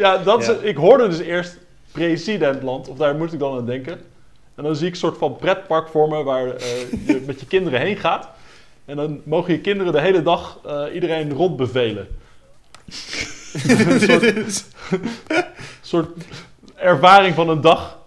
Ja, dat is, ik hoorde dus eerst presidentland, of daar moest ik dan aan denken. En dan zie ik een soort van pretpark voor me waar eh, je met je kinderen heen gaat. En dan mogen je kinderen de hele dag eh, iedereen rondbevelen. een soort, soort ervaring van een dag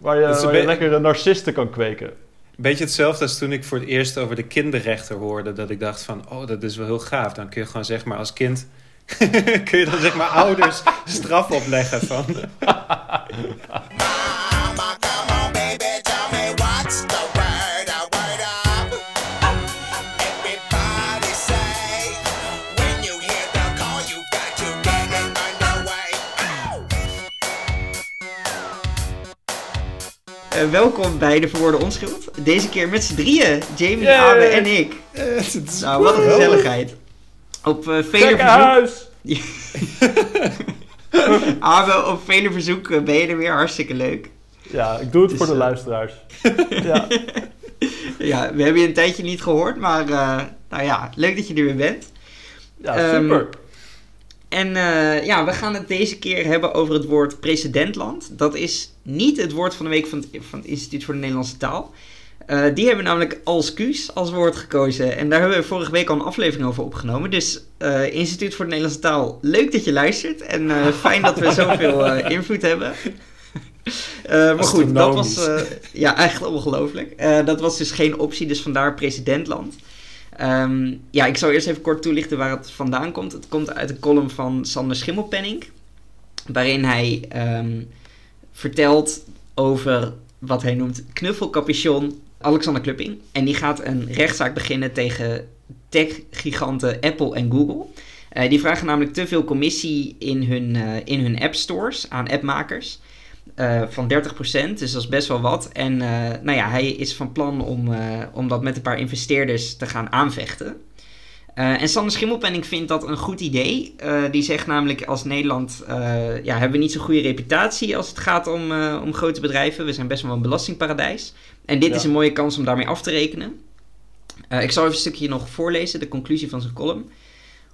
waar je, een waar je lekker een narcisten kan kweken. Beetje hetzelfde als toen ik voor het eerst over de kinderrechter hoorde. Dat ik dacht van, oh, dat is wel heel gaaf. Dan kun je gewoon zeg maar als kind... kun je dan zeg maar ouders straf opleggen van... Eh, welkom bij de Verwoorde Onschuld. Deze keer met z'n drieën. Jamie, Yay! Abe en ik. Nou, wat een gezelligheid. Op eh vele Gekke verzoek... huis! Abe, op vele verzoek ben je er weer. Hartstikke leuk. Ja, ik doe het Het voor de eh, luisteraars. ja. Ja, we hebben je een tijdje niet gehoord, maar eh, nou ja, leuk dat je er weer bent. ja, Ehm, super. En ja, we gaan het deze keer hebben over het woord precedentland. Dat is niet het woord van de week van het, van het Instituut voor de Nederlandse Taal. Eh, die hebben namelijk als kuus als woord gekozen. En daar hebben we vorige week al een aflevering over opgenomen. Dus eh, Instituut voor de Nederlandse Taal, leuk dat je luistert. En eh, fijn dat we zoveel invloed hebben. Maar goed, dat was ja, echt ongelooflijk. Dat was dus geen optie, dus vandaar presidentland. Ehm, ja, ik zal eerst even kort toelichten waar het vandaan komt. Het komt uit een column van Sander Schimmelpenning. Waarin hij ehm, vertelt over wat hij noemt knuffelcapuchon Alexander Klupping. En die gaat een rechtszaak beginnen tegen tech-giganten Apple en Google. Eh, die vragen namelijk te veel commissie in hun, eh, in hun app stores aan appmakers. eh, van 30%, dus dat is best wel wat. En nou ja, hij is van plan om, om dat met een paar investeerders te gaan aanvechten. Eh, en Sander Schimmelpenning vindt dat een goed idee. Eh, die zegt namelijk als Nederland eh, ja, hebben we niet zo'n goede reputatie als het gaat om, om grote bedrijven. We zijn best wel een belastingparadijs. En dit Ja. is een mooie kans om daarmee af te rekenen. Ik zal even een stukje nog voorlezen, de conclusie van zijn column.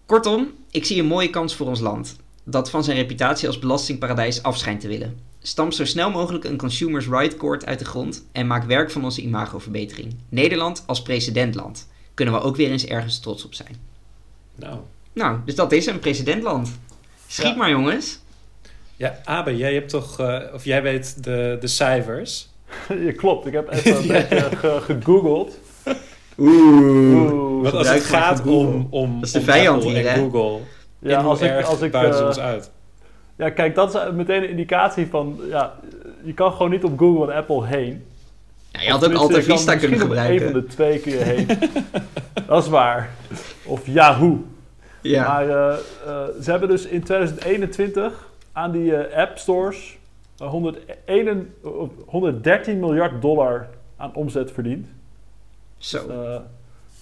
Kortom, ik zie een mooie kans voor ons land. Dat van zijn reputatie als belastingparadijs af schijnt te willen. Stamp zo snel mogelijk een Consumers Right Court uit de grond en maak werk van onze imagoverbetering. Nederland als precedentland. Kunnen we ook weer eens ergens trots op zijn. Nou, Nou, dus dat is een precedentland. Schiet Ja. maar jongens. ja, Abe, jij hebt toch... eh, of jij weet de, de cijfers. Ja, klopt. Ik heb even een beetje ge- gegoogeld. Oeh. Oeh. Want als het gaat om, om, Dat is de om vijand Apple hier, en hè? Google... Ja, als ik, erg als ik, buiten eh, ons uit? ja, kijk, dat is meteen een indicatie van, ja, je kan gewoon niet op Google en Apple heen. Ja, je had ook Alta kan Vista kunnen gebruiken. Een van de twee kun je heen. dat is waar. Of Yahoo. Ja. Maar eh, eh, ze hebben dus in 2021 aan die eh, app stores eh, 101 of 113 miljard dollar aan omzet verdiend. Zo. Eh,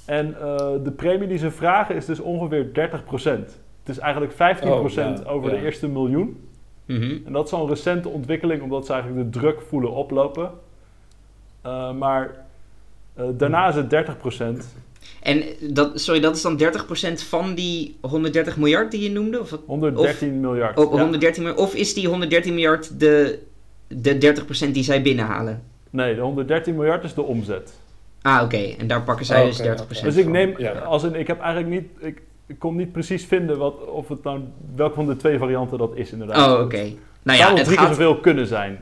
en eh, de premie die ze vragen is dus ongeveer 30%. Het is eigenlijk 15% Oh, ja, over ja. de eerste miljoen. Mhm. En dat is al een recente ontwikkeling, omdat ze eigenlijk de druk voelen oplopen. Eh, maar eh, daarna is het 30%. En dat, sorry, dat is dan 30% van die 130 miljard die je noemde? Of, wat? 113 miljard. oh, ja. 113 miljard? Of is die 113 miljard de, de 30% die zij binnenhalen? Nee, de 113 miljard is de omzet. Ah, oké. En daar pakken zij Oh, dus oké, 30% oké. Dus ik neem, Ja. als in, ik heb eigenlijk niet, ik, ik kon niet precies vinden wat, of het nou, welke van de twee varianten dat is inderdaad. Oh, oké. Nou Het ja, het drie keer gaat... zoveel kunnen zijn.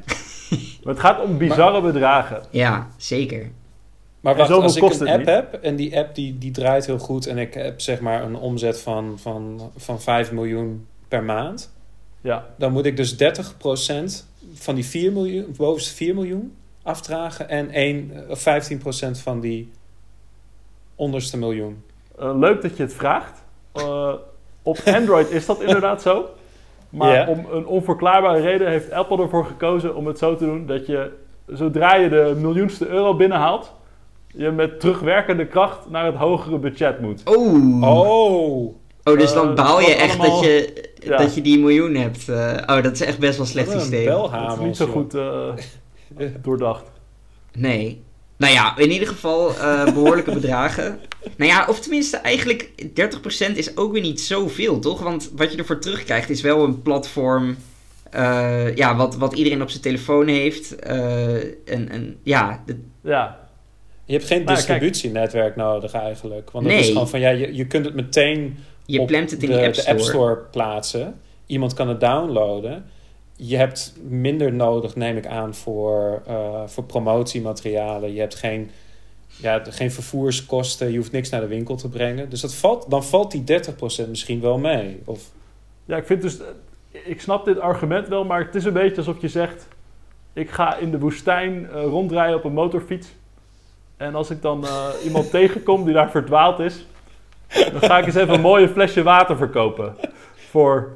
maar het gaat om bizarre bedragen. Ja, zeker. Maar wacht, als ik een app niet. heb en die app die, die draait heel goed en ik heb zeg maar een omzet van, van, van 5 miljoen per maand, Ja, dan moet ik dus 30% van die 4 miljoen, bovenste 4 miljoen afdragen en 1, of 15% van die onderste miljoen. Eh, leuk dat je het vraagt. Eh, op Android is dat inderdaad zo. Maar om een onverklaarbare reden heeft Apple ervoor gekozen om het zo te doen dat je, zodra je de miljoenste euro binnenhaalt, je met terugwerkende kracht naar het hogere budget moet. Oeh. Oh! Oh, dus Eh, dan baal je echt allemaal- dat je, Ja. dat je die miljoen hebt. eh. oh, dat is echt best wel een slecht systeem. Dat is niet zo goed eh, doordacht. Nee. Nou ja, in ieder geval eh, behoorlijke bedragen. Nou ja, of tenminste, eigenlijk 30% is ook weer niet zoveel, toch? Want wat je ervoor terugkrijgt is wel een platform. eh, ja, wat, wat iedereen op zijn telefoon heeft. eh, en, en ja, de- Ja, Je hebt geen Nou, kijk. distributienetwerk nodig eigenlijk. Want het Nee. is gewoon van, ja, je, je kunt het meteen je op plant het in de. App Store plaatsen. Iemand kan het downloaden. Je hebt minder nodig, neem ik aan, voor, eh, voor promotiematerialen. Je hebt geen, ja, geen vervoerskosten. Je hoeft niks naar de winkel te brengen. Dus dat valt, dan valt die 30% misschien wel mee. Of, Ja, ik vind dus. eh, Ik snap dit argument wel, maar het is een beetje alsof je zegt: ik ga in de woestijn eh, rondrijden op een motorfiets. En als ik dan eh, iemand tegenkom die daar verdwaald is, dan ga ik eens even een mooie flesje water verkopen. Voor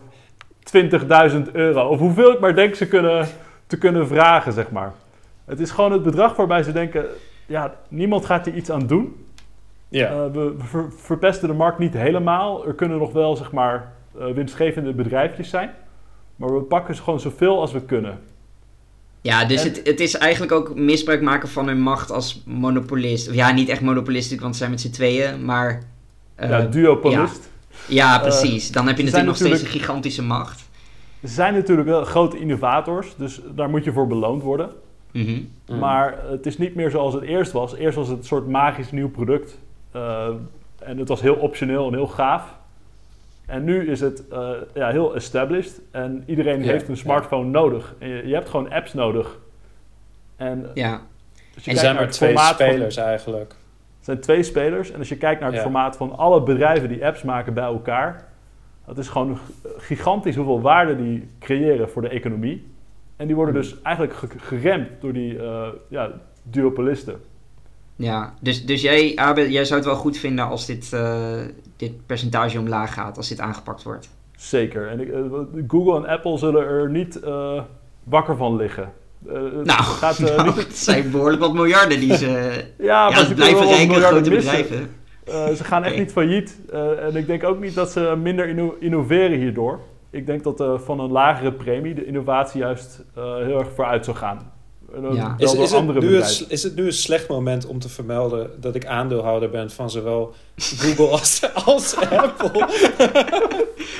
20.000 euro. Of hoeveel ik maar denk ze kunnen, te kunnen vragen, zeg maar. Het is gewoon het bedrag waarbij ze denken: ja, niemand gaat hier iets aan doen. ja. Eh, we ver- verpesten de markt niet helemaal. Er kunnen nog wel, zeg maar, eh, winstgevende bedrijfjes zijn. Maar we pakken ze gewoon zoveel als we kunnen. Ja, dus En- het, het is eigenlijk ook misbruik maken van hun macht als monopolist. Of ja, niet echt monopolist, want ze zijn met z'n tweeën, maar... eh, ja, duopolist. ja, precies. Dan heb je natuurlijk nog steeds een gigantische macht. Ze zijn natuurlijk wel grote innovators, dus daar moet je voor beloond worden. Mhm. Maar het is niet meer zoals het eerst was. Eerst was het een soort magisch nieuw product. Eh, en het was heel optioneel en heel gaaf. En nu is het eh, ja, heel established. En iedereen Ja, heeft een smartphone nodig. En je, je hebt gewoon apps nodig. En Ja. als je er kijkt zijn naar maar het twee van- spelers eigenlijk. Het zijn twee spelers. En als je kijkt naar het Ja. formaat van alle bedrijven die apps maken bij elkaar. Dat is gewoon gigantisch hoeveel waarde die creëren voor de economie. En die worden dus eigenlijk ge- geremd door die eh, ja, duopolisten. Ja, dus, dus jij, jij zou het wel goed vinden als dit, eh, dit percentage omlaag gaat, als dit aangepakt wordt. Zeker. En ik, eh, Google en Apple zullen er niet wakker van liggen. Nou, gaat, nou, niet- het zijn behoorlijk wat miljarden die ze... ja, ja, maar ze blijven rijke grote bedrijven. Ze gaan echt niet failliet. En ik denk ook niet dat ze minder inno- innoveren hierdoor. Ik denk dat eh, van een lagere premie de innovatie juist eh, heel erg vooruit zou gaan. Ja. wel Is, is, het andere nu een, bedrijven. is het nu een slecht moment om te vermelden dat ik aandeelhouder ben van zowel Google als, als Apple?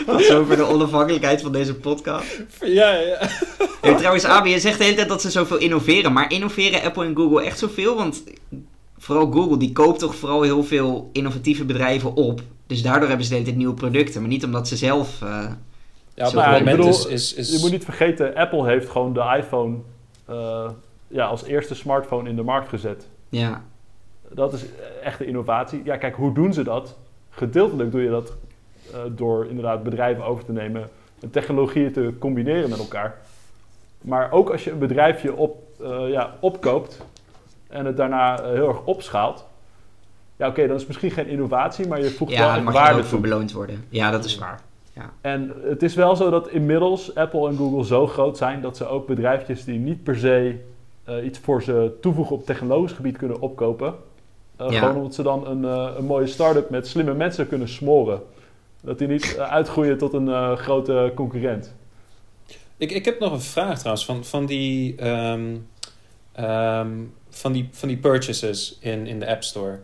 Tot zover de onafhankelijkheid van deze podcast. ja, ja. Hey, trouwens, Abe, je zegt de hele tijd dat ze zoveel innoveren. Maar innoveren Apple en Google echt zoveel? Want vooral Google, die koopt toch vooral heel veel innovatieve bedrijven op. Dus daardoor hebben ze de hele tijd nieuwe producten. Maar niet omdat ze zelf... eh, Ja, op bedoel, is, is, is... Je moet niet vergeten, Apple heeft gewoon de iPhone eh, ja, als eerste smartphone in de markt gezet. ja, Dat is echte innovatie. Ja, kijk, hoe doen ze dat? Gedeeltelijk doe je dat eh, door inderdaad bedrijven over te nemen en technologieën te combineren met elkaar. Maar ook als je een bedrijfje op, eh, ja, opkoopt en het daarna heel erg opschaalt. Ja, oké, dan is het misschien geen innovatie, maar je voegt ja wel daar echt mag je er waarde ook voor toe. beloond worden. Ja, dat is waar. En het is wel zo dat inmiddels Apple en Google zo groot zijn dat ze ook bedrijfjes die niet per se eh, iets voor ze toevoegen op technologisch gebied kunnen opkopen. Eh, Ja. Gewoon omdat ze dan een, eh, een mooie start-up met slimme mensen kunnen smoren. Dat die niet uitgroeien tot een eh, grote concurrent. Ik, ik heb nog een vraag trouwens van, van, die, ehm, ehm, van, die, van die purchases in, in de App Store.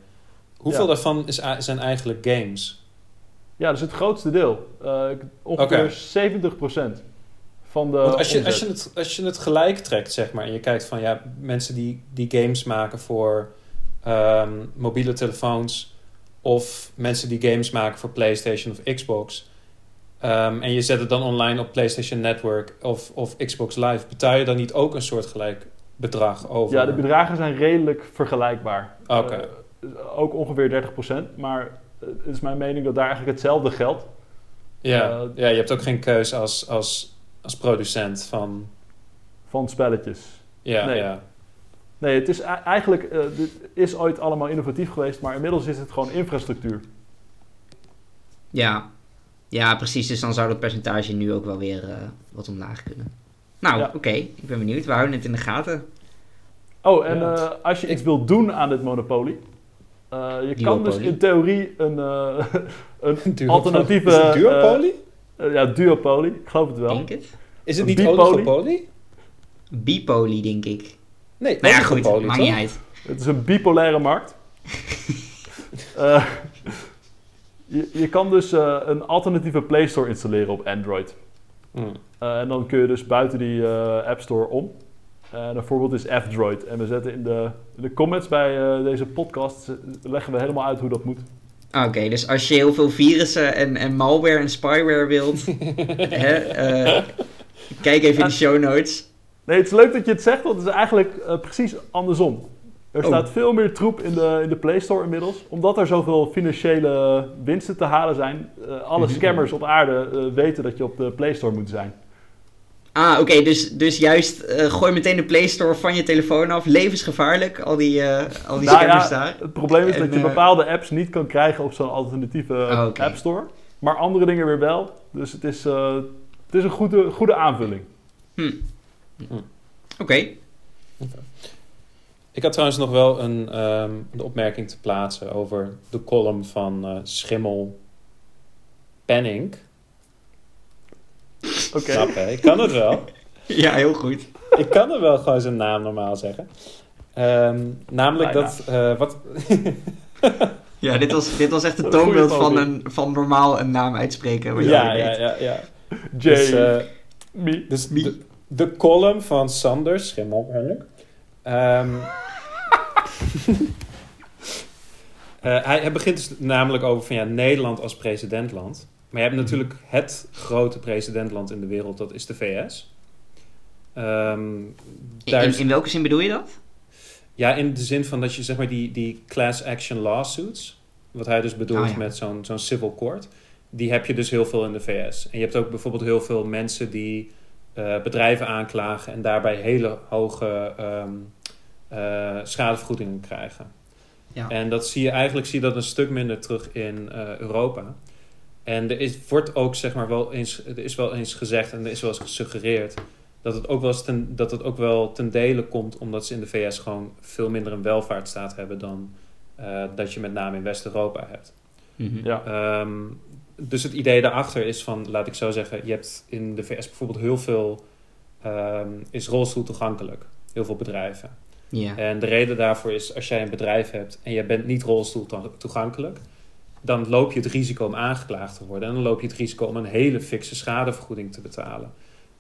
Hoeveel Ja. daarvan is, zijn eigenlijk games? Ja, dat is het grootste deel. Eh, ongeveer Oké. 70% van de Want als je, omzet. als, je het, als je het gelijk trekt, zeg maar, en je kijkt van ja, mensen die, die games maken voor ehm, mobiele telefoons, of mensen die games maken voor PlayStation of Xbox, ehm, en je zet het dan online op PlayStation Network of, of Xbox Live, betaal je dan niet ook een soort gelijk bedrag over? Ja, de bedragen zijn redelijk vergelijkbaar. Oké. Eh, ook ongeveer 30%. Maar het is mijn mening dat daar eigenlijk hetzelfde geldt. Ja, Eh, ja, je hebt ook geen keus als, als, als producent van. van spelletjes. Ja, Nee. ja. Nee, het is eigenlijk, eh, dit is ooit allemaal innovatief geweest, maar inmiddels is het gewoon infrastructuur. Ja. ja, precies. Dus dan zou dat percentage nu ook wel weer eh, wat omlaag kunnen. Nou, Ja. oké. Ik ben benieuwd. We houden het in de gaten. Oh, en Ja. eh, als je iets wilt doen aan dit monopolie, eh, je kan dus in theorie een, eh, een Duopoly. alternatieve... Is het duopoly? eh, ja, duopolie, ik geloof het wel. Denk het? Is het een niet bipoly? oligopoly? Bipoly, denk ik. Nee, ja, goed. Maakt niet uit. Het is een bipolaire markt. Eh, je, je kan dus eh, een alternatieve Play Store installeren op Android. Hmm. Eh, en dan kun je dus buiten die eh, App Store om. En een voorbeeld is F-Droid. En we zetten in de, in de comments bij eh, deze podcast... eh, leggen we helemaal uit hoe dat moet. Oké, dus als je heel veel virussen en, en malware en spyware wilt, hè, eh, kijk even in de show notes. Nee, het is leuk dat je het zegt, want het is eigenlijk eh, precies andersom. Er Oh. staat veel meer troep in de, in de Play Store inmiddels. Omdat er zoveel financiële winsten te halen zijn. eh, alle Mhm. scammers op aarde eh, weten dat je op de Play Store moet zijn. Ah, oké, dus, dus juist eh, gooi meteen de Play Store van je telefoon af. Levensgevaarlijk, al die, eh, al die Nou scammers ja, daar. Het probleem is En, dat je eh, bepaalde apps niet kan krijgen op zo'n alternatieve Oh, oké. App Store. Maar andere dingen weer wel. Dus het is, eh, het is een goede, goede aanvulling. Hm. Hm. Oké. Ik had trouwens nog wel een, ehm, een opmerking te plaatsen over de column van eh, Schimmel Penning. Oké. Snap hè? Ik kan het wel. Ja, heel goed. Ik kan er wel gewoon zijn naam normaal zeggen. Ehm, namelijk Bijna. dat... eh, wat, Ja, dit was, dit was echt het toonbeeld van, een, van normaal een naam uitspreken. ja, ja, ja, ja. Jay, Dus, eh, me. dus de, de column van Sander Schimmel. Ehm, eh, hij, hij begint dus namelijk over van ja, Nederland als presidentland. Maar je hebt natuurlijk het grote presidentland in de wereld, dat is de VS. Ehm, daar In, welke zin bedoel je dat? Ja, in de zin van dat je zeg maar die, die class action lawsuits, wat hij dus bedoelt Ah, ja. met zo'n zo'n civil court, die heb je dus heel veel in de VS. En je hebt ook bijvoorbeeld heel veel mensen die eh, bedrijven aanklagen en daarbij hele hoge ehm, eh, schadevergoedingen krijgen. Ja. En dat zie je eigenlijk zie je dat een stuk minder terug in eh, Europa. En er is, wordt ook zeg maar wel eens, er is wel eens gezegd en er is wel eens gesuggereerd dat het ook wel, eens ten, dat het ook wel ten dele komt omdat ze in de VS gewoon veel minder een welvaartsstaat hebben dan eh, dat je met name in West-Europa hebt. Mhm. Ja. Ehm, dus het idee daarachter is van, laat ik zo zeggen, je hebt in de VS bijvoorbeeld heel veel, ehm, is rolstoel toegankelijk. Heel veel bedrijven. Ja. En de reden daarvoor is, als jij een bedrijf hebt en je bent niet rolstoel to- toegankelijk, dan loop je het risico om aangeklaagd te worden. En dan loop je het risico om een hele fikse schadevergoeding te betalen.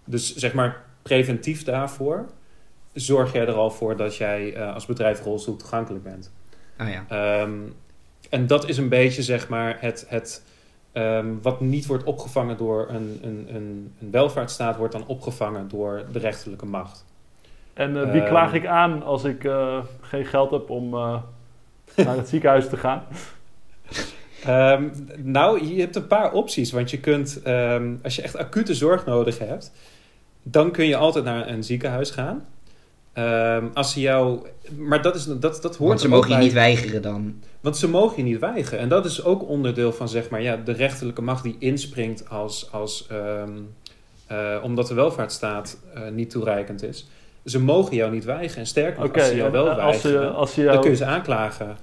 Dus zeg maar, preventief daarvoor zorg jij er al voor dat jij eh, als bedrijf rolstoel toegankelijk bent. Oh ja. Ehm, en dat is een beetje zeg maar het, het ehm, wat niet wordt opgevangen door een, een, een, een welvaartsstaat, wordt dan opgevangen door de rechterlijke macht. En eh, wie Ehm. klaag ik aan als ik eh, geen geld heb om eh, naar het ziekenhuis te gaan? Ehm, nou, je hebt een paar opties. Want je kunt, ehm, als je echt acute zorg nodig hebt, dan kun je altijd naar een ziekenhuis gaan. Ehm, als ze jou. Maar dat, is, dat, dat hoort Want ze mogen je niet weigeren dan. Want ze mogen je niet weigeren. En dat is ook onderdeel van zeg maar, ja, de rechterlijke macht die inspringt als, als, ehm, eh, omdat de welvaartsstaat eh, niet toereikend is. Ze mogen jou niet weigeren. En sterker nog, Oké, als ze jou wel als ze, weigeren, als ze dan kun je ze aanklagen.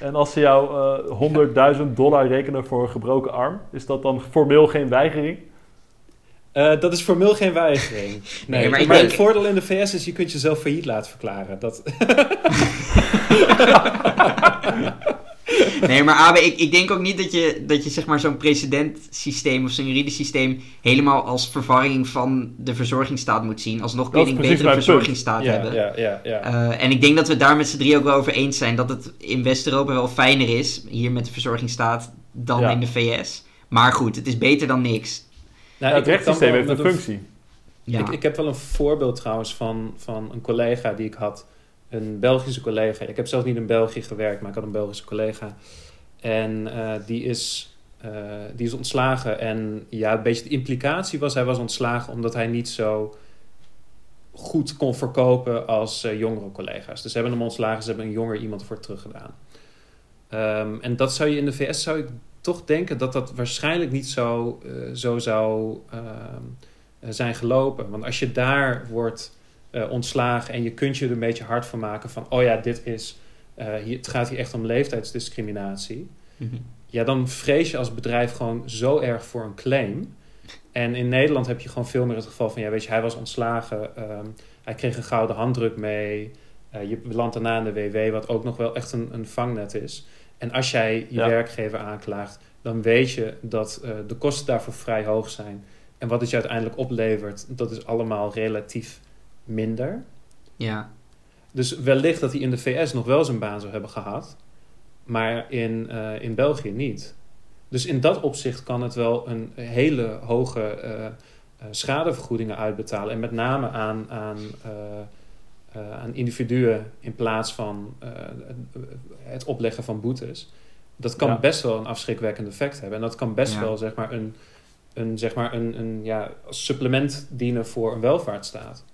En als ze jou eh 100.000 dollar rekenen voor een gebroken arm, is dat dan formeel geen weigering? Eh, dat is formeel geen weigering. Nee, maar maar ik denk- het voordeel in de VS is je kunt jezelf failliet laten verklaren. Dat, Nee, maar Abe, ik, ik denk ook niet dat je, dat je zeg maar zo'n precedentsysteem of zo'n juridisch systeem helemaal als verwarring van de verzorgingsstaat moet zien. Alsnog kun Dat je een betere verzorgingsstaat ja, hebben. ja, ja, ja. Eh, en ik denk dat we daar met z'n drie ook wel over eens zijn dat het in West-Europa wel fijner is, hier met de verzorgingsstaat, dan Ja. in de VS. Maar goed, het is beter dan niks. Nou, Ja, het rechtssysteem heeft een functie. Ja. Ik, ik heb wel een voorbeeld trouwens van, van een collega die ik had. Een Belgische collega. Ik heb zelf niet in België gewerkt, maar ik had een Belgische collega. En eh, die, is, eh, die is ontslagen. En ja, een beetje de implicatie was, hij was ontslagen omdat hij niet zo goed kon verkopen als eh, jongere collega's. Dus ze hebben hem ontslagen, ze hebben een jonger iemand voor teruggedaan. Ehm, en dat zou je in de VS zou ik toch denken dat dat waarschijnlijk niet zo, zo zou ehm, eh, zijn gelopen. Want als je daar wordt eh, ontslagen en je kunt je er een beetje hard van maken van, oh ja, dit is, eh, hier, het gaat hier echt om leeftijdsdiscriminatie. Mhm. Ja, dan vrees je als bedrijf gewoon zo erg voor een claim. En in Nederland heb je gewoon veel meer het geval van, ja, weet je, hij was ontslagen, ehm, hij kreeg een gouden handdruk mee, eh, je landt daarna in de WW, wat ook nog wel echt een, een vangnet is. En als jij je Ja. werkgever aanklaagt, dan weet je dat de kosten daarvoor vrij hoog zijn. En wat het je uiteindelijk oplevert, dat is allemaal relatief minder. Ja, Dus wellicht dat hij in de VS nog wel zijn baan zou hebben gehad, maar in, eh, in België niet. Dus in dat opzicht kan het wel een hele hoge eh, eh, schadevergoedingen uitbetalen. En met name aan, aan, aan individuen in plaats van het opleggen van boetes. Dat kan Ja. best wel een afschrikwekkend effect hebben. En dat kan best Ja. wel zeg maar, een, een, zeg maar een, een ja, supplement dienen voor een welvaartsstaat.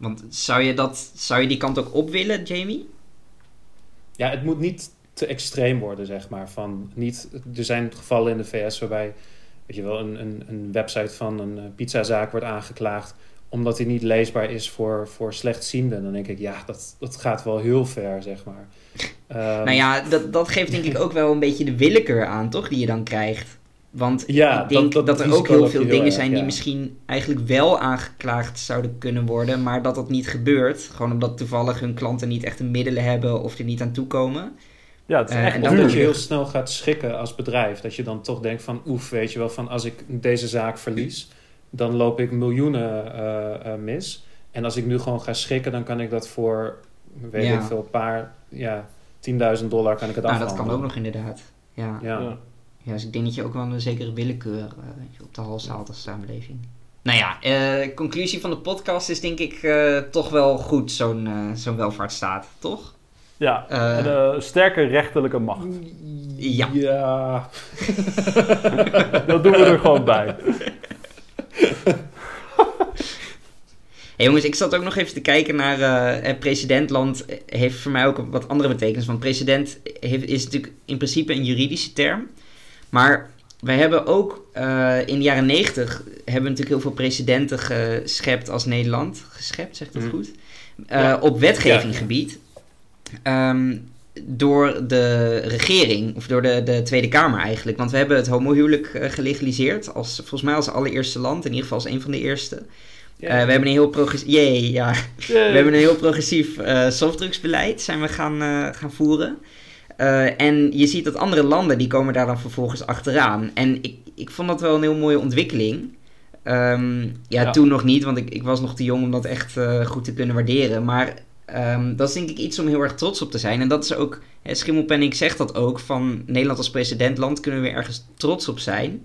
Want zou je, dat, zou je die kant ook op willen, Jamie? Ja, het moet niet te extreem worden, zeg maar. Van niet, er zijn gevallen in de VS waarbij weet je wel, een, een, een website van een eh, pizzazaak wordt aangeklaagd omdat die niet leesbaar is voor, voor slechtzienden. Dan denk ik, ja, dat, dat gaat wel heel ver, zeg maar. Ehm, nou ja, dat, dat geeft denk ik ook wel een beetje de willekeur aan, toch? Die je dan krijgt. Want Ja, ik denk dat- dat, dat er ook heel veel heel dingen erg, zijn die ja. misschien eigenlijk wel aangeklaagd zouden kunnen worden, maar dat dat niet gebeurt. Gewoon omdat toevallig hun klanten niet echt de middelen hebben of er niet aan toekomen. Ja, het is Eh, echt en dat je heel snel gaat schikken als bedrijf. Dat je dan toch denkt van, oef, weet je wel, van als ik deze zaak verlies, dan loop ik miljoenen eh, eh, mis. En als ik nu gewoon ga schikken, dan kan ik dat voor, weet Ja. ik veel, paar, ja, 10.000 dollar kan ik het Nou, dat afhandelen. kan ook nog inderdaad. Ja. Ja. Ja. Dus ik denk dat je ook wel een zekere willekeur eh, op de hals haalt als samenleving. Nou ja, eh, conclusie van de podcast is denk ik eh, toch wel goed, zo'n zo'n welvaartsstaat, toch? Ja, Eh. en een sterke rechterlijke macht. Ja. Ja. Dat doen we er gewoon bij. Hey jongens, ik zat ook nog even te kijken naar eh, het presidentland. Heeft voor mij ook wat andere betekenis. Want president heeft, is natuurlijk in principe een juridische term. Maar wij hebben ook eh, in de jaren negentig hebben we natuurlijk heel veel presidenten geschept als Nederland. Geschept, zegt dat Mhm. goed? Eh, Ja. Op wetgevinggebied. Ehm, door de regering, of door de, de Tweede Kamer eigenlijk. Want we hebben het homohuwelijk eh, gelegaliseerd. Als, volgens mij als allereerste land, in ieder geval als een van de eerste. We hebben een heel progressief... Ja. We hebben een heel progressief softdrugsbeleid zijn we gaan, gaan voeren. Eh, en je ziet dat andere landen, die komen daar dan vervolgens achteraan. En ik, ik vond dat wel een heel mooie ontwikkeling. Ehm, ja, Ja. toen nog niet, want ik, ik was nog te jong om dat echt eh, goed te kunnen waarderen. Maar ehm, dat is denk ik iets om heel erg trots op te zijn. En dat is ook, hè, Schimmelpenninck zegt dat ook, van Nederland als presidentland kunnen we ergens trots op zijn.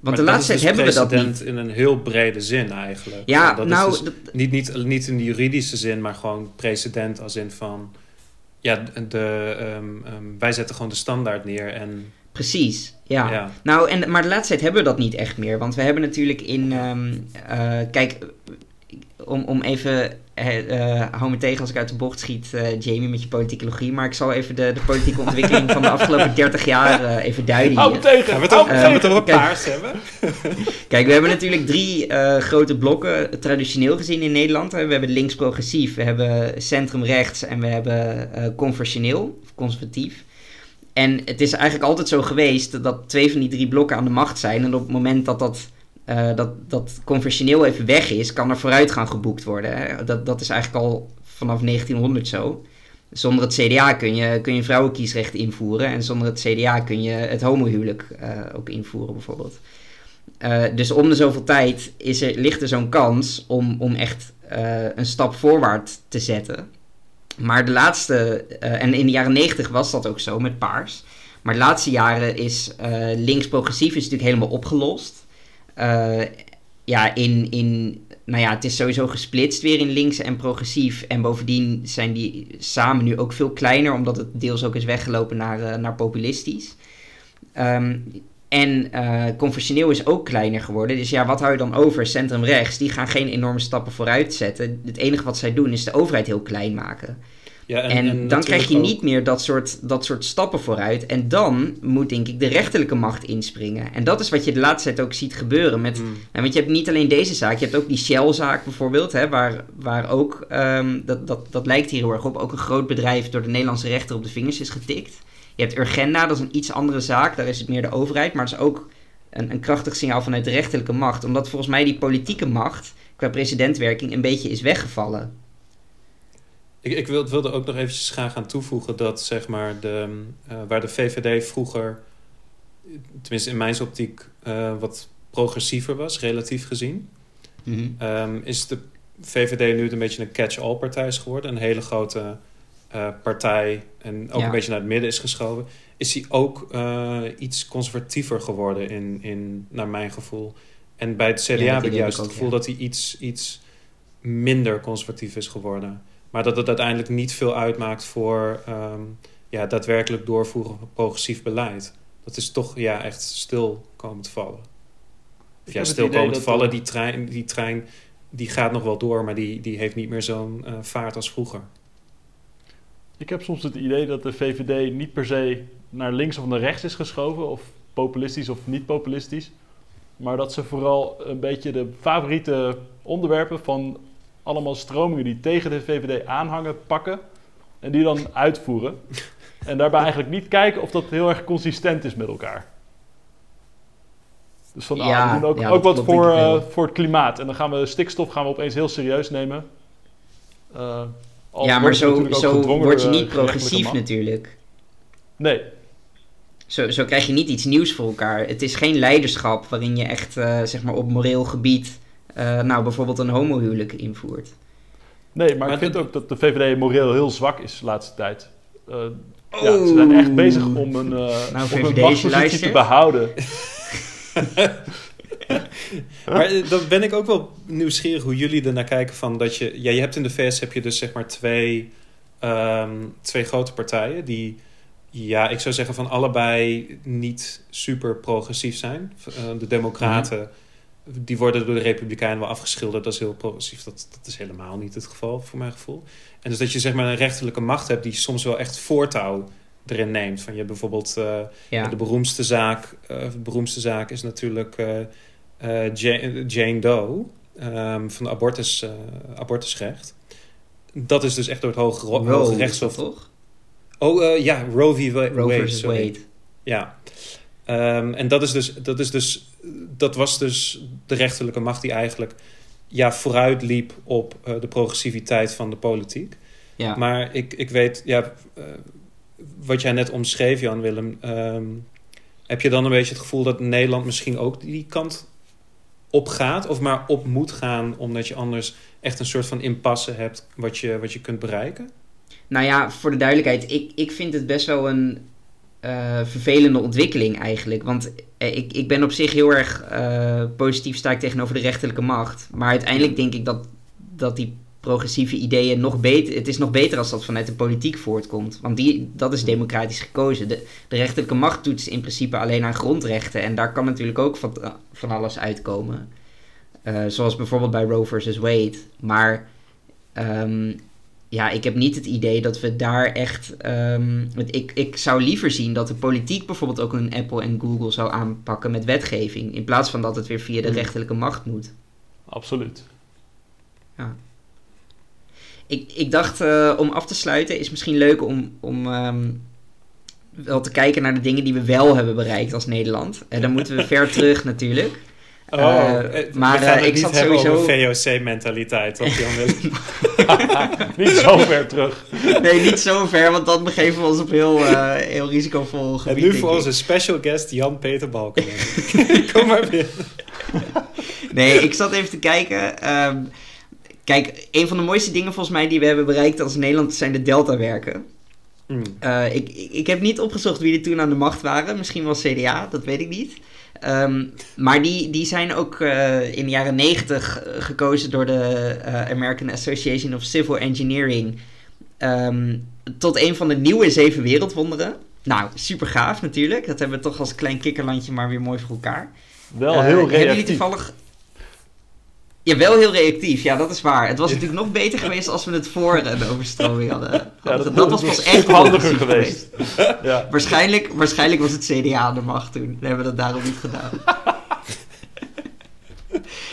Want de laatste tijd hebben we dus dat niet. president in een heel brede zin eigenlijk. Ja, dat nou, is dus dat- niet, niet, niet in de juridische zin, maar gewoon president als in van... Ja, de, ehm, ehm, wij zetten gewoon de standaard neer en... precies. Ja. ja. Nou, en, maar de laatste tijd hebben we dat niet echt meer. Want we hebben natuurlijk in. ehm, eh, kijk, om, om even. eh, eh, hou me tegen als ik uit de bocht schiet, eh, Jamie, met je politicologie. Maar ik zal even de, de politieke ontwikkeling van de afgelopen 30 jaar eh, even duiden. Hou me tegen! Gaan we gaan we het over Kijk. paars hebben? Kijk, we hebben natuurlijk drie eh, grote blokken traditioneel gezien in Nederland. We hebben links-progressief, we hebben centrum-rechts en we hebben eh conversioneel, of conservatief. En het is eigenlijk altijd zo geweest dat twee van die drie blokken aan de macht zijn. En op het moment dat dat, eh, dat, dat conversioneel even weg is, kan er vooruitgang geboekt worden. Hè. Dat, dat is eigenlijk al vanaf 1900 zo. Zonder het CDA kun je, kun je vrouwenkiesrecht invoeren. En zonder het CDA kun je het homohuwelijk eh, ook invoeren bijvoorbeeld. Eh, dus om de zoveel tijd is er, ligt er zo'n kans om, om echt eh, een stap voorwaarts te zetten. Maar de laatste, eh, en in de jaren 90 was dat ook zo met paars. Maar de laatste jaren is eh, links-progressief natuurlijk helemaal opgelost. Eh, ja, in, in, nou ja, het is sowieso gesplitst weer in links en progressief. En bovendien zijn die samen nu ook veel kleiner, omdat het deels ook is weggelopen naar, eh, naar populistisch. Ehm, en eh conventioneel is ook kleiner geworden. Dus ja, wat hou je dan over? Centrum rechts, die gaan geen enorme stappen vooruit zetten. Het enige wat zij doen is de overheid heel klein maken. Ja, En, dan krijg je niet meer dat soort, dat soort stappen vooruit. En dan moet denk ik de rechterlijke macht inspringen. En dat is wat je de laatste tijd ook ziet gebeuren. Met, Mm. nou, want je hebt niet alleen deze zaak, je hebt ook die Shell-zaak bijvoorbeeld, hè, waar, waar ook, ehm, dat, dat, dat lijkt hier heel erg op, ook een groot bedrijf door de Nederlandse rechter op de vingers is getikt. Je hebt Urgenda, dat is een iets andere zaak, daar is het meer de overheid, maar dat is ook een, een krachtig signaal vanuit de rechterlijke macht, omdat volgens mij die politieke macht qua presidentwerking een beetje is weggevallen. Ik, ik wil- wilde ook nog eventjes graag aan toevoegen dat zeg maar de, eh, waar de VVD vroeger, tenminste in mijn optiek, eh, wat progressiever was, relatief gezien, Mhm. ehm, is de VVD nu een beetje een catch-all partij is geworden. Een hele grote eh, partij en ook Ja. een beetje naar het midden is geschoven. Is hij ook iets conservatiever geworden in, in, naar mijn gevoel. En bij het CDA dat heb ik juist het gevoel dat hij iets, iets minder conservatief is geworden. Maar dat het uiteindelijk niet veel uitmaakt voor ehm, ja, daadwerkelijk doorvoeren van progressief beleid. Dat is toch ja, echt stil komen te vallen. Ik ja, stil komen te vallen. eh, Die trein, die trein die gaat nog wel door, maar die, die heeft niet meer zo'n eh, vaart als vroeger. Ik heb soms het idee dat de VVD niet per se naar links of naar rechts is geschoven, of populistisch of niet populistisch. Maar dat ze vooral een beetje de favoriete onderwerpen van allemaal stromingen die tegen de VVD aanhangen, pakken en die dan uitvoeren. En daarbij eigenlijk niet kijken of dat heel erg consistent is met elkaar. Dus van, ah, we doen ook, ja, ook wat voor, eh, voor het klimaat. En dan gaan we stikstof gaan we opeens heel serieus nemen. Eh, ja, maar zo, zo word je niet eh, progressief natuurlijk. Nee, Zo, zo krijg je niet iets nieuws voor elkaar. Het is geen leiderschap waarin je echt zeg maar op moreel gebied eh, nou bijvoorbeeld een homohuwelijk invoert. nee, maar, Maar ik vind ook dat de VVD moreel heel zwak is de laatste tijd. Eh, ja, ze zijn echt bezig om een, eh Nou, om een machtspositie te behouden. Maar dan ben ik ook wel nieuwsgierig hoe jullie ernaar kijken van dat je... Ja, je hebt in de VS heb je dus zeg maar twee, ehm, twee grote partijen die... Ja, ik zou zeggen van allebei niet super progressief zijn. De democraten, die worden door de republikeinen wel afgeschilderd. Dat is heel progressief. Dat, dat is helemaal niet het geval, voor mijn gevoel. En dus dat je zeg maar een rechterlijke macht hebt die soms wel echt voortouw erin neemt. Van je hebt bijvoorbeeld... eh, Ja. de beroemdste zaak, eh, de beroemdste zaak is natuurlijk eh, Jane, Jane Doe ehm, van de abortus, abortusrecht. Dat is dus echt door het Hoge, Ro- Roe Hoge Rechtshof. toch? Oh ja, Roe v. Wa- Roe Wade. versus sorry. Wade. Ja. Ehm, en dat is, dus, dat is dus, dat was dus de rechterlijke macht die eigenlijk ja, vooruit liep op eh, de progressiviteit van de politiek. Ja. Maar ik, ik weet, ja, eh, wat jij net omschreef, Jan Willem. ehm, heb je dan een beetje het gevoel dat Nederland misschien ook die kant op gaat? Of maar op moet gaan, omdat je anders echt een soort van impasse hebt wat je, wat je kunt bereiken? Nou ja, voor de duidelijkheid, ik, ik vind het best wel een eh, vervelende ontwikkeling eigenlijk. Want eh, ik, ik ben op zich heel erg eh, positief sta ik tegenover de rechterlijke macht. Maar uiteindelijk denk ik dat, dat die progressieve ideeën nog beter... Het is nog beter als dat vanuit de politiek voortkomt. Want die, dat is democratisch gekozen. De, de rechterlijke macht doet in principe alleen aan grondrechten. En daar kan natuurlijk ook van, van alles uitkomen. Zoals bijvoorbeeld bij Roe versus Wade. Maar... ehm, ja, ik heb niet het idee dat we daar echt. ehm, want ik, ik zou liever zien dat de politiek bijvoorbeeld ook een Apple en Google zou aanpakken met wetgeving. In plaats van dat het weer via de Hmm. rechterlijke macht moet. Absoluut. Ik, ik dacht eh, om af te sluiten is misschien leuk om, om ehm, wel te kijken naar de dingen die we wel hebben bereikt als Nederland. En dan moeten we ver terug natuurlijk. Eh, Eh, maar, we gaan eh, het ik niet zat hebben sowieso- over VOC-mentaliteit, toch Jan? Niet zo ver terug. Nee, niet zo ver, want dan begeven we ons op heel, eh, heel risicovol gebied. en nu voor onze special guest Jan-Peter Balken. Kom maar binnen. Nee, ik zat even te kijken. Ehm, kijk, een van de mooiste dingen volgens mij die we hebben bereikt als Nederland zijn de Delta-werken. Hmm. Ik, ik ik heb niet opgezocht wie er toen aan de macht waren. Misschien wel CDA, dat weet ik niet. Ehm, maar die, die zijn ook eh, in de jaren negentig gekozen door de eh, American Association of Civil Engineering. ehm, tot een van de nieuwe zeven wereldwonderen. Nou, super gaaf natuurlijk. Dat hebben we toch als klein kikkerlandje maar weer mooi voor elkaar. Wel Eh, heel Hebben jullie reactief. toevallig... Ja, wel heel reactief. Ja, dat is waar. Het was natuurlijk nog beter geweest als we het voor een overstroming hadden. Ja, dat, dat was pas echt handiger geweest. Ja. Waarschijnlijk, waarschijnlijk was het CDA aan de macht toen. Dan hebben we dat daarom niet gedaan.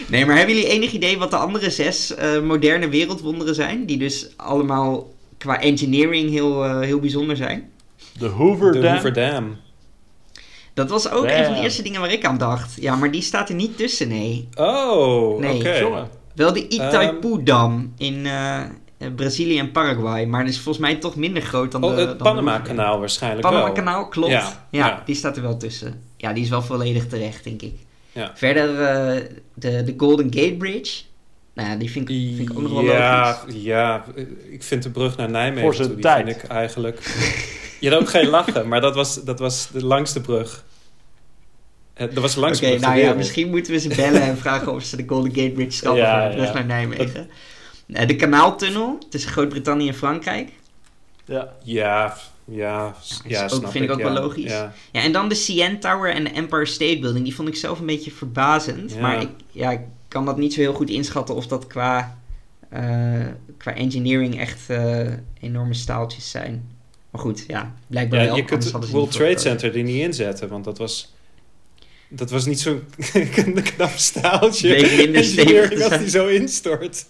Nee, maar hebben jullie enig idee wat de andere zes eh, moderne wereldwonderen zijn? Die dus allemaal qua engineering heel, eh, heel bijzonder zijn. De Hoover De. Hoover Dam. Dat was ook een van de eerste dingen waar ik aan dacht. Ja, maar die staat er niet tussen, nee. Oh, Nee. oké. Jongen. Wel de Itaipu-dam in, eh, Brazilië en Paraguay. Maar dat is volgens mij toch minder groot dan Oh, de... dan het Panama-kanaal waarschijnlijk wel. Panama-kanaal, klopt. Ja, Ja, ja. die staat er wel tussen. Ja, die is wel volledig terecht, denk ik. Ja. Verder eh, de, de Golden Gate Bridge. Nou ja, die vind ik, vind ik ook nog wel ja, logisch. ja, ik vind de brug naar Nijmegen Voor zijn toe, die tijd. vind ik eigenlijk... Je had ook geen lachen, maar dat was, dat was de langste brug. Dat was de Oké, langste brug ter nou ja, misschien moeten we ze bellen en vragen of ze de Golden Gate Bridge schrappen Ja, voor de brug ja. naar Nijmegen. Eh, de kanaaltunnel tussen Groot-Brittannië en Frankrijk. Ja. Ja, ja, ja ook- snap vind ik ook wel ja. logisch. Ja. Ja, en dan de CN Tower en de Empire State Building. Die vond ik zelf een beetje verbazend. Ja. Maar ik, ja, ik kan dat niet zo heel goed inschatten of dat qua, eh, qua engineering echt eh, enorme staaltjes zijn. Maar goed, ja, blijkbaar Ja, wel. je kunt ze World Trade. Center er niet inzetten, want dat was... Dat was niet zo'n knap staaltje. Minder stevig als zijn. die zo instort.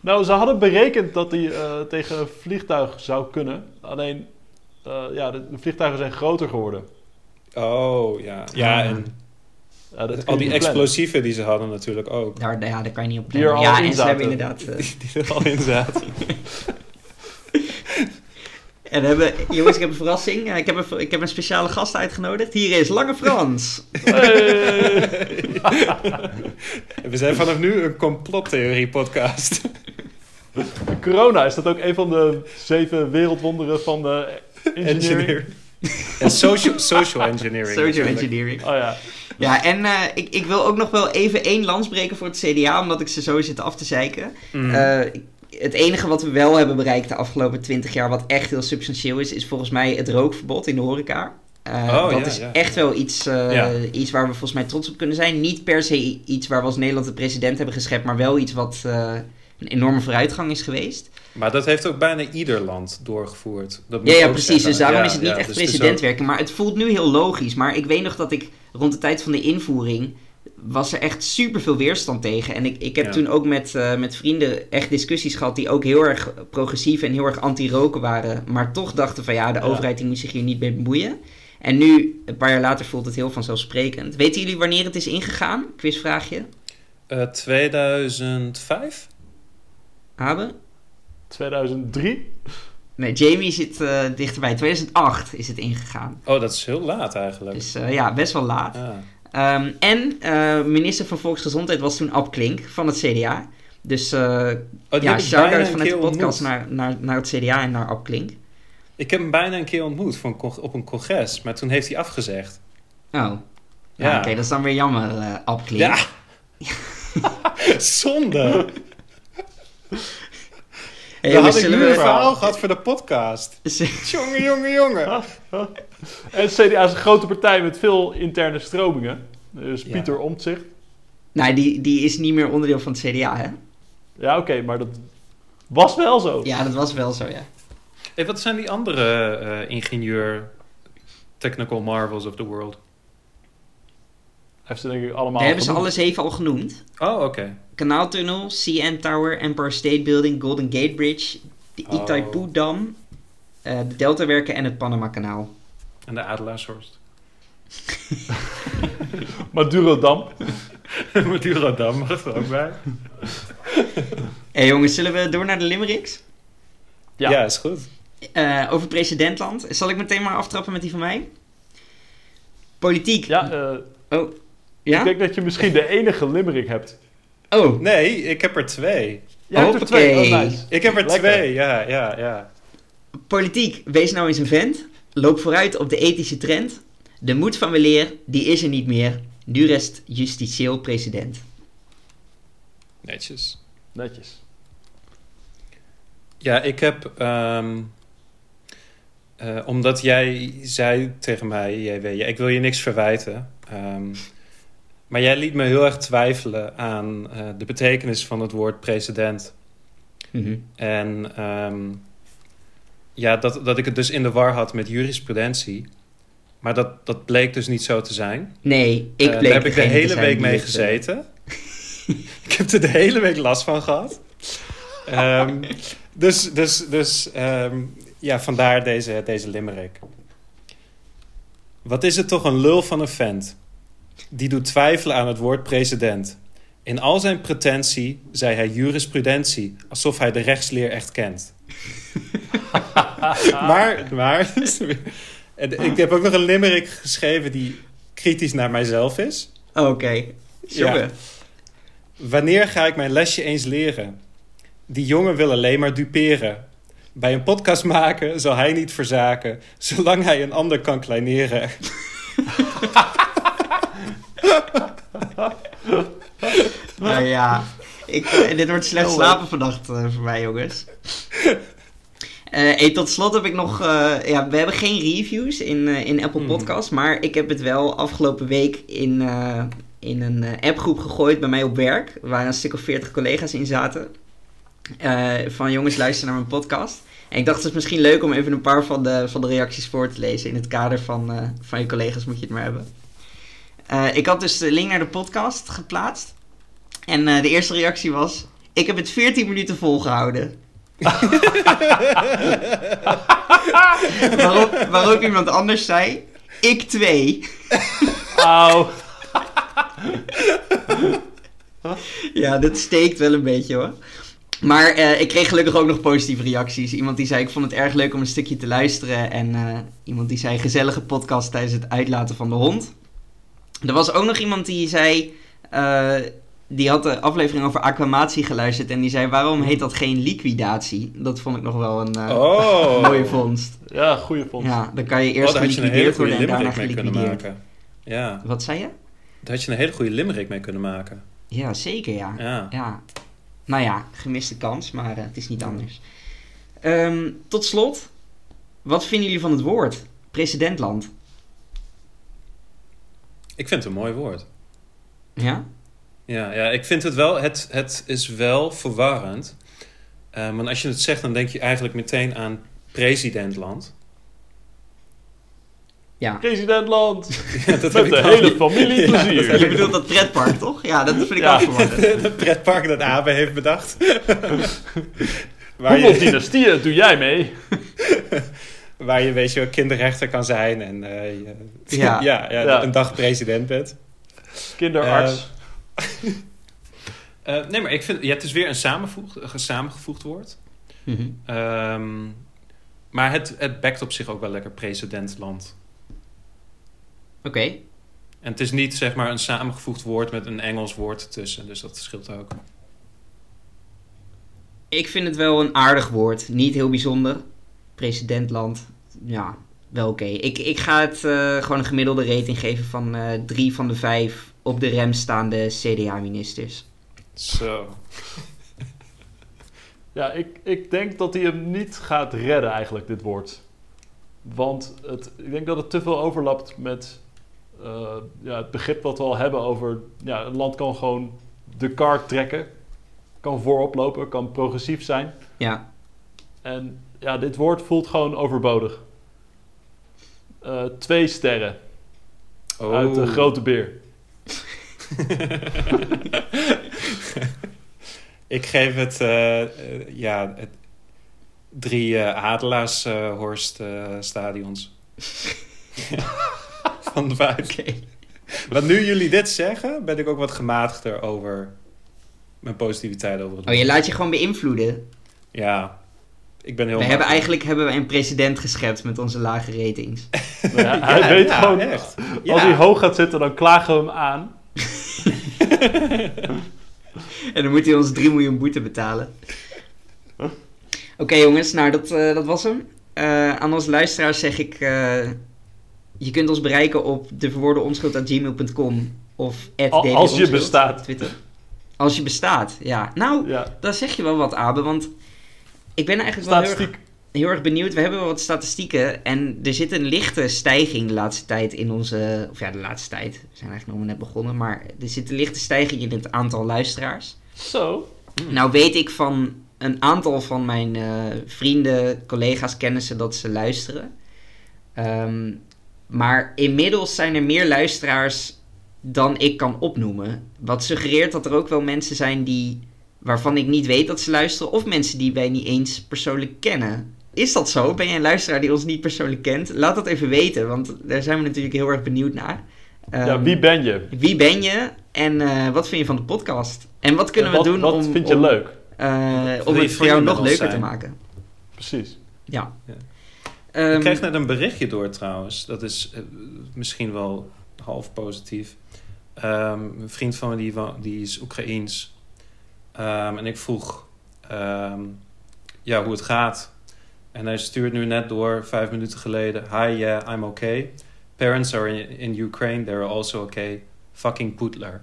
Nou, ze hadden berekend dat die eh, tegen een vliegtuig zou kunnen. Alleen, eh, ja, de, de vliegtuigen zijn groter geworden. Oh, ja. Ja, Ah. en Ja, dat al die plannen. explosieven die ze hadden natuurlijk ook. Daar, ja, daar kan je niet op Die er plannen. al Ja, in en ze hebben zaten. inderdaad... eh, Die, die er al in zaten. En we hebben, jongens, ik heb een verrassing. Eh, Ik heb een, ik heb een speciale gast uitgenodigd. Hier is Lange Frans. Hey! We zijn vanaf nu een complottheorie podcast. Corona, is dat ook een van de zeven wereldwonderen van de engineering? Engineer. En social, social engineering. Social natuurlijk. engineering. Oh ja. Ja, en eh, ik, ik wil ook nog wel even één lans breken voor het CDA, omdat ik ze zo zit af te zeiken. Mm. Eh, het enige wat we wel hebben bereikt de afgelopen 20 jaar, wat echt heel substantieel is, is volgens mij het rookverbod in de horeca. Eh, Oh, dat ja, is ja. echt wel iets, eh, Ja. iets waar we volgens mij trots op kunnen zijn. Niet per se iets waar we als Nederland de president hebben geschept, maar wel iets wat eh, een enorme vooruitgang is geweest. Maar dat heeft ook bijna ieder land doorgevoerd. Dat moet Ja, ja precies. zeggen. Dus daarom is het niet echt dus het is president ook- werken. Maar het voelt nu heel logisch. Maar ik weet nog dat ik rond de tijd van de invoering was er echt super veel weerstand tegen. En ik, ik heb Ja. toen ook met, eh, met vrienden echt discussies gehad die ook heel erg progressief en heel erg anti-roken waren. Maar toch dachten van ja, de Ja. overheid die moet zich hier niet mee bemoeien. En nu, een paar jaar later, voelt het heel vanzelfsprekend. Weten jullie wanneer het is ingegaan? Quizvraagje. Eh, 2005? Habe? 2003? Nee, Jamie zit eh, dichterbij. 2008 is het ingegaan. Oh, dat is heel laat eigenlijk. Dus eh, ja, best wel laat. Ja. Ehm, en eh, minister van Volksgezondheid was toen Ab Klink van het CDA. Dus eh Oh, ja, shout-out vanuit de podcast naar, naar, naar het CDA en naar Ab Klink. Ik heb hem bijna een keer ontmoet con- op een congres, maar toen heeft hij afgezegd. Oh, ja, Ja. oké, dat is dan weer jammer, eh Ab Klink. Ja! Zonde! Hey, Dan had ik nu een verhaal gehad voor de podcast. Jongen, jongen, jongen. En het CDA is een grote partij met veel interne stromingen. Dus Ja. Pieter Omtzigt. nou, die, die is niet meer onderdeel van het CDA, hè? Ja, oké, maar dat was wel zo. Ja, dat was wel zo, ja. Hey, wat zijn die andere eh, ingenieur technical marvels of the world? Heeft ze denk ik allemaal Daar hebben ze alle zeven al genoemd. Oh, oké. Kanaaltunnel, CN Tower, Empire State Building, Golden Gate Bridge, de Oh. Itaipu-dam, eh, de Deltawerken en het Panama-kanaal. En de Adelaarshorst. Madurodam. Madurodam mag er ook bij. hey, jongens, zullen we door naar de limericks? Ja. Ja. is goed. Eh, over presidentland. Zal ik meteen maar aftrappen met die van mij? Politiek. Ja, eh, Oh. Ja? ik denk dat je misschien de enige limerick hebt. Oh. Nee, ik heb er twee. Jij hebt er twee. Oh, nice. Ik heb er Lekker. twee, ja, ja, ja. Politiek. Wees nou eens een vent. Loop vooruit op de ethische trend. De moed van weleer, die is er niet meer. Nu rest justitieel president. Netjes. Netjes. Ja, ik heb... ehm, eh, omdat jij zei tegen mij, JW, ja, ik wil je niks verwijten. ehm, maar jij liet me heel erg twijfelen aan eh, de betekenis van het woord president. Mhm. En ehm, ja, dat, dat ik het dus in de war had met jurisprudentie. Maar dat, dat bleek dus niet zo te zijn. Nee, ik Eh, bleek daar heb ik de hele week mee eh, gezeten. ik heb er de hele week last van gehad. Ehm, dus dus, dus ehm, ja, vandaar deze, deze limerick. Wat is het toch een lul van een vent? Die doet twijfelen aan het woord president. In al zijn pretentie zei hij jurisprudentie, alsof hij de rechtsleer echt kent. maar, maar, en ik heb ook nog een limerick geschreven die kritisch naar mijzelf is. Oké. Jongen. Ja. Wanneer ga ik mijn lesje eens leren? Die jongen wil alleen maar duperen. Bij een podcast maken zal hij niet verzaken, zolang hij een ander kan kleineren. Nou ja, ik, eh, dit wordt slecht slapen vannacht eh, voor mij, jongens. Eh, hey, tot slot heb ik nog... ja, we hebben geen reviews in, in Apple Hmm. Podcasts, maar ik heb het wel afgelopen week in, in een appgroep gegooid bij mij op werk. Waar een stuk of veertig collega's in zaten. Van jongens, luister naar mijn podcast. En ik dacht, het is misschien leuk om even een paar van de, van de reacties voor te lezen. In het kader van, van je collega's moet je het maar hebben. Eh, ik had dus de link naar de podcast geplaatst. En eh, de eerste reactie was: Ik heb het 14 minuten volgehouden. waarop, waarop iemand anders zei: Ik twee. Auw. Ja, dit steekt wel een beetje hoor. Maar eh, ik kreeg gelukkig ook nog positieve reacties. Iemand die zei: Ik vond het erg leuk om een stukje te luisteren. En iemand die zei: Gezellige podcast tijdens het uitlaten van de hond. Er was ook nog iemand die zei. eh, die had de aflevering over acclamatie geluisterd. En die zei: Waarom heet dat geen liquidatie? Dat vond ik nog wel een eh, Oh, mooie vondst. Ja, goede vondst. Ja, dan kan je Oh, eerst hele geliquideerd goede worden en daarna limerick mee kunnen geliquideerd. maken. Ja, Wat zei je? daar had je een hele goede limerick mee kunnen maken. Ja, zeker ja. Ja. Ja. Nou ja, gemiste kans, maar eh, het is niet anders. Ehm, tot slot, wat vinden jullie van het woord? Presidentland. Ik vind het een mooi woord. Ja? Ja, ja ik vind het wel, het, het is wel verwarrend. Eh, want als je het zegt, dan denk je eigenlijk meteen aan presidentland. Ja. Presidentland. Ja, dat Met ik de hele familie Ja, plezier. dat Je bedoelt dat pretpark, toch? Ja, dat vind ik Ja. ook verwarrend. Het pretpark dat Abe heeft bedacht. waar, Hoeveel je, dynastieën doe jij mee? Waar je, weet je, wel, kinderrechter kan zijn en eh, je- Ja. ja, ja, Ja. een dag president bent. Kinderarts. Eh, nee, maar ik vind, ja, het is weer een samengevoegd woord. Mhm. Ehm, maar het, het bekt op zich ook wel lekker presidentland. Oké. En het is niet zeg maar een samengevoegd woord met een Engels woord tussen. Dus dat scheelt ook. Ik vind het wel een aardig woord. Niet heel bijzonder. Presidentland. Ja, wel oké. Ik, ik ga het eh, gewoon een gemiddelde rating geven van eh drie van de vijf op de rem staande CDA-ministers. Zo. Ja, ik, ik denk dat hij hem niet gaat redden eigenlijk, dit woord. Want het, ik denk dat het te veel overlapt met eh, ja, het begrip wat we al hebben over... Ja, een land kan gewoon de kaart trekken. Kan voorop lopen, kan progressief zijn. Ja, En ja, dit woord voelt gewoon overbodig. Eh, twee sterren Oh. uit de grote beer. Ik geef het, eh, eh, ja, het drie eh Adelaarshorst eh, stadions. Van de vijf. oké. Maar nu jullie dit zeggen, ben ik ook wat gematigder over mijn positiviteit over het Oh, je laat je gewoon beïnvloeden. Ja, ik ben heel We hebben eigenlijk hebben wij een president geschept met onze lage ratings. Ja, hij Ja, weet ja, gewoon, echt. als hij hoog gaat zitten, dan klagen we hem aan. En dan moet hij ons 3 miljoen boete betalen. Oké jongens, nou dat, eh, dat was hem. Eh, aan onze luisteraars zeg ik... eh, je kunt ons bereiken op deverwoordenonschuld.gmail.com of Al- als je bestaat. Twitter. Als je bestaat, ja. Nou, Ja, daar zeg je wel wat, Abe, want... Ik ben eigenlijk wel heel erg, statistiek. heel erg benieuwd. We hebben wel wat statistieken en er zit een lichte stijging de laatste tijd in onze... Of ja, de laatste tijd. We zijn eigenlijk nog maar net begonnen, maar er zit een lichte stijging in het aantal luisteraars. Zo. Nou weet ik van een aantal van mijn eh, vrienden, collega's, kennissen dat ze luisteren. Ehm, maar inmiddels zijn er meer luisteraars dan ik kan opnoemen. Wat suggereert dat er ook wel mensen zijn die, waarvan ik niet weet dat ze luisteren, of mensen die wij niet eens persoonlijk kennen. Is dat zo? Ben jij een luisteraar die ons niet persoonlijk kent? Laat dat even weten, want daar zijn we natuurlijk heel erg benieuwd naar. ja, Ehm, wie ben je? wie ben je En eh, wat vind je van de podcast? En wat kunnen En we wat, doen wat om, vind je om, leuk? eh, om het voor jou nog leuker te maken? Precies. Ja. Ja. Ehm, ik kreeg net een berichtje door trouwens. Dat is eh, misschien wel half positief. Ehm, een vriend van me die, die is Oekraïens. Ehm, en ik vroeg ehm, ja, hoe het gaat. En hij stuurt nu net door, vijf minuten geleden. Hi, yeah, I'm okay. Parents are in, in Ukraine. They're also okay. Fucking Putler.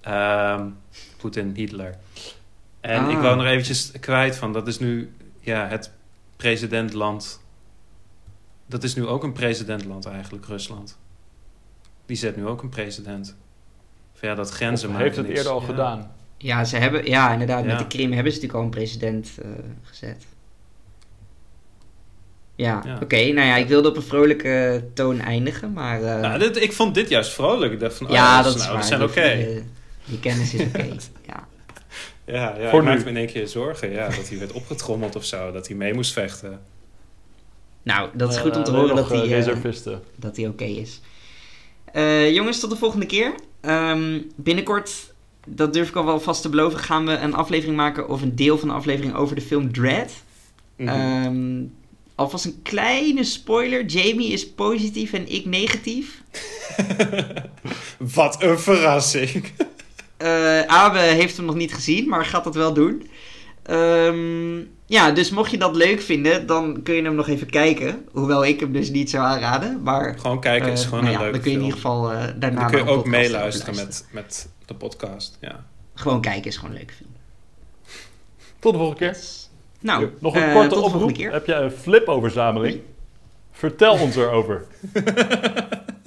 Ehm Poetin, Hitler. En Ah. ik wou nog eventjes kwijt van... Dat is nu ja, het presidentland... Dat is nu ook een presidentland eigenlijk, Rusland. Die zet nu ook een president. Van ja, dat grenzen Of maken heeft het niks. eerder al Ja. gedaan. Ja, ze hebben, ja, inderdaad, met de Krim hebben ze natuurlijk al een president eh, gezet. Ja, Ja. oké. nou ja, ik wilde op een vrolijke toon eindigen, maar... eh, Nou, dit, ik vond dit juist vrolijk. Ik dacht van, oh, ja, dat, dat is, nou, waar. zijn oké. Die, die kennis is oké, ja. Ja, ja Voor ik maakte me in één keer zorgen. Ja, dat hij werd opgetrommeld of zo. Dat hij mee moest vechten. Nou, dat is goed om te Eh, horen dat eh, hij... eh, dat hij oké is. Eh, jongens, tot de volgende keer. Ehm, binnenkort, dat durf ik al wel vast te beloven, gaan we een aflevering maken of een deel van de aflevering over de film Dread. Mhm. Ehm, alvast een kleine spoiler. Jamie is positief en ik negatief. Wat een verrassing. Eh Abe heeft hem nog niet gezien, maar gaat dat wel doen. Ehm, ja, dus mocht je dat leuk vinden, dan kun je hem nog even kijken. Hoewel ik hem dus niet zou aanraden. Maar Gewoon kijken is eh, gewoon nou een ja, leuke dan kun je in ieder geval eh, daarna dan kun je ook meeluisteren luisteren. met, met de podcast. Ja. Gewoon kijken is gewoon een leuke film. Tot de volgende keer. Nou, Nog een eh, korte tot de volgende oproep. keer. Heb jij een flip-over-verzameling? Vertel ons erover.